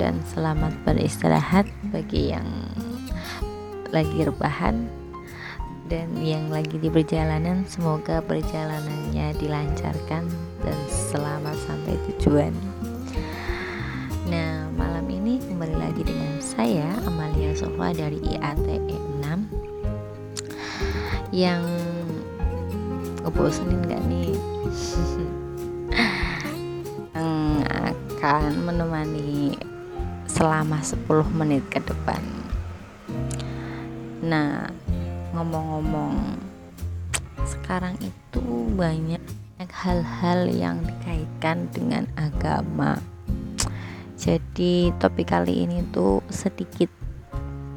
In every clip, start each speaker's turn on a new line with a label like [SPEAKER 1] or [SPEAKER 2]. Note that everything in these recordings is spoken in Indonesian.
[SPEAKER 1] dan selamat beristirahat bagi yang lagi rebahan dan yang lagi di perjalanan. Semoga perjalanannya dilancarkan dan selamat sampai tujuan. Nah malam ini kembali lagi dengan saya Amalia Sofa dari IATE 6 yang ngebosenin gak nih akan menemani selama 10 menit ke depan. Nah ngomong-ngomong sekarang itu banyak hal-hal yang dikaitkan dengan agama. Jadi topik kali ini tuh sedikit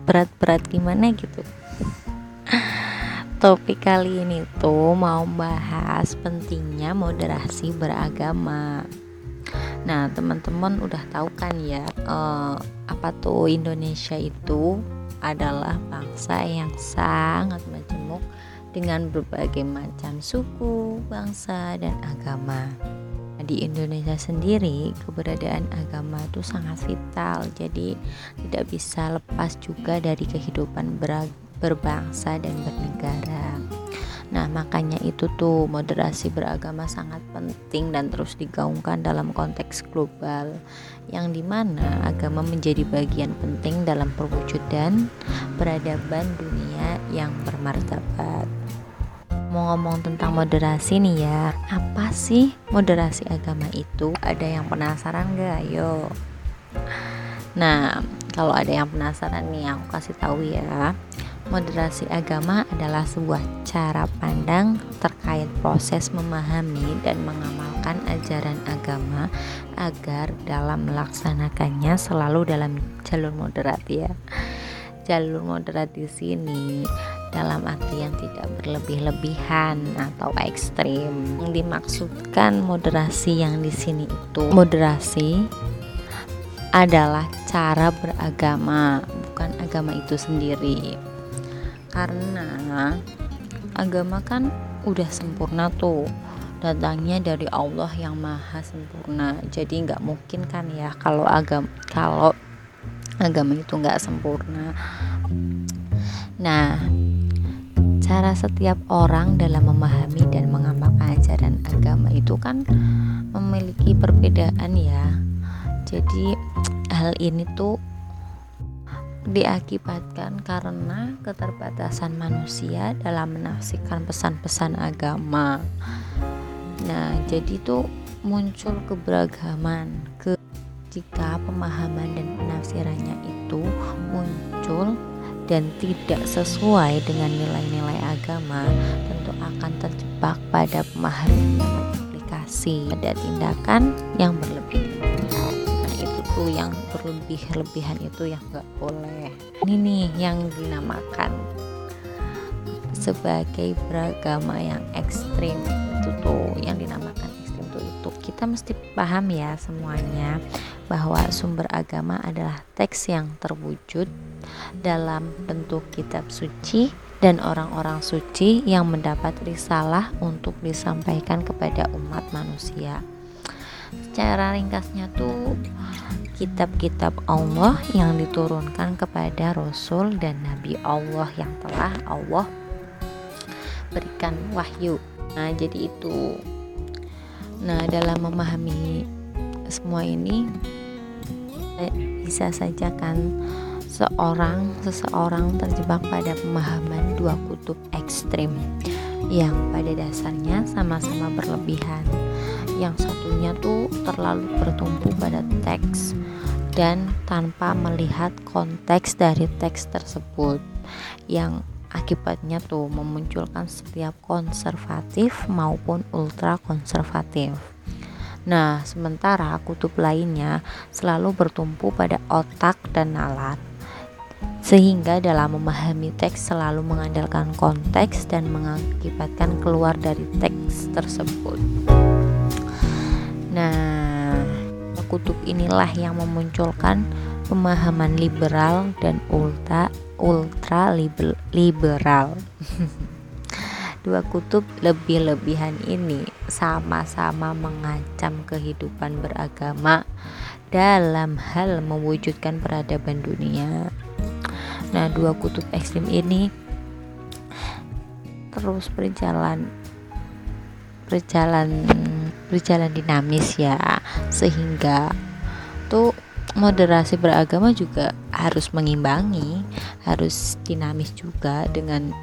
[SPEAKER 1] berat-berat gimana gitu? Topik kali ini tuh mau bahas pentingnya moderasi beragama nah teman-teman udah tahu kan ya uh, apa tuh Indonesia itu adalah bangsa yang sangat majemuk dengan berbagai macam suku, bangsa, dan agama. Di Indonesia sendiri, keberadaan agama itu sangat vital, jadi tidak bisa lepas juga dari kehidupan berbangsa dan bernegara. Nah, makanya itu tuh moderasi beragama sangat penting dan terus digaungkan dalam konteks global yang di mana agama menjadi bagian penting dalam perwujudan peradaban dunia yang bermartabat. Mau ngomong tentang moderasi nih ya, apa sih moderasi agama itu? Ada yang penasaran gak? Ayo. Nah, kalau ada yang penasaran nih, aku kasih tahu ya Moderasi agama adalah sebuah cara pandang terkait proses memahami dan mengamalkan ajaran agama agar dalam melaksanakannya selalu dalam jalur moderat ya. Jalur moderat di sini dalam arti yang tidak berlebih-lebihan atau ekstrim. Yang dimaksudkan moderasi yang di sini itu moderasi adalah cara beragama, bukan agama itu sendiri karena agama kan udah sempurna tuh. Datangnya dari Allah yang maha sempurna. Jadi nggak mungkin kan ya kalau agama kalau agama itu nggak sempurna. Nah cara setiap orang dalam memahami dan mengamalkan ajaran agama itu kan memiliki perbedaan ya. Jadi hal ini tuh diakibatkan karena keterbatasan manusia dalam menafsirkan pesan-pesan agama. Nah, jadi itu muncul keberagaman ke jika pemahaman dan penafsirannya itu muncul dan tidak sesuai dengan nilai-nilai agama, tentu akan terjebak pada pemahaman yang aplikasi pada tindakan yang berlebih itu yang berlebih-lebihan itu yang nggak boleh. Ini nih yang dinamakan sebagai beragama yang ekstrim. Itu tuh yang dinamakan ekstrim tuh itu. Kita mesti paham ya semuanya bahwa sumber agama adalah teks yang terwujud dalam bentuk kitab suci dan orang-orang suci yang mendapat risalah untuk disampaikan kepada umat manusia. Secara ringkasnya tuh kitab-kitab Allah yang diturunkan kepada Rasul dan Nabi Allah yang telah Allah berikan wahyu. Nah, jadi itu. Nah, dalam memahami semua ini bisa saja kan seorang seseorang terjebak pada pemahaman dua kutub ekstrim yang pada dasarnya sama-sama berlebihan yang satunya tuh terlalu bertumpu pada teks dan tanpa melihat konteks dari teks tersebut yang akibatnya tuh memunculkan setiap konservatif maupun ultra konservatif. Nah, sementara kutub lainnya selalu bertumpu pada otak dan nalar sehingga dalam memahami teks selalu mengandalkan konteks dan mengakibatkan keluar dari teks tersebut. Nah, kutub inilah yang memunculkan pemahaman liberal dan ultra ultra liberal. Dua kutub lebih-lebihan ini sama-sama mengancam kehidupan beragama dalam hal mewujudkan peradaban dunia. Nah, dua kutub ekstrim ini terus berjalan berjalan berjalan dinamis ya. Sehingga tuh moderasi beragama juga harus mengimbangi harus dinamis juga dengan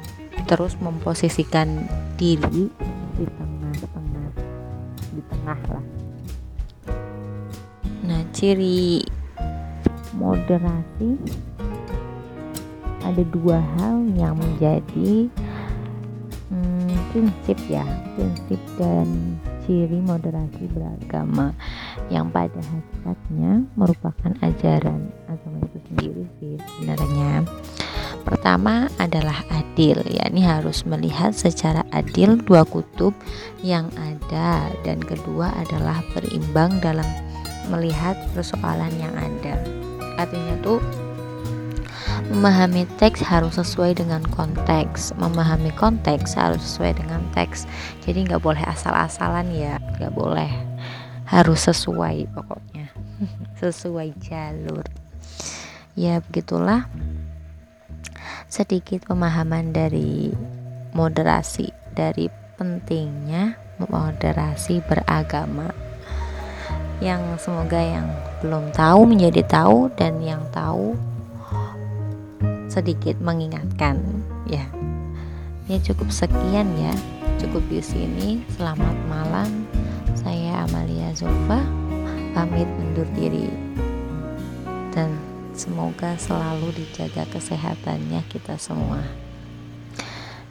[SPEAKER 1] terus memposisikan diri di tengah-tengah di tengah lah. Nah ciri moderasi ada dua hal yang menjadi prinsip ya prinsip dan ciri moderasi beragama yang pada hakikatnya merupakan ajaran agama itu sendiri sih sebenarnya. Pertama adalah adil yakni harus melihat secara adil dua kutub yang ada dan kedua adalah berimbang dalam melihat persoalan yang ada. Artinya tuh memahami teks harus sesuai dengan konteks. Memahami konteks harus sesuai dengan teks. Jadi nggak boleh asal-asalan ya nggak boleh. Harus sesuai pokoknya. Sesuai jalur. Ya begitulah. Sedikit pemahaman dari moderasi dari pentingnya moderasi beragama. Yang semoga yang belum tahu menjadi tahu dan yang tahu sedikit mengingatkan. Ya. Ya cukup sekian ya. Cukup di sini. Selamat malam. Saya Amalia Zulfa. Pamit undur diri. Dan semoga selalu dijaga kesehatannya kita semua.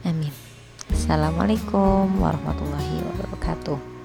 [SPEAKER 1] Amin. Assalamualaikum warahmatullahi wabarakatuh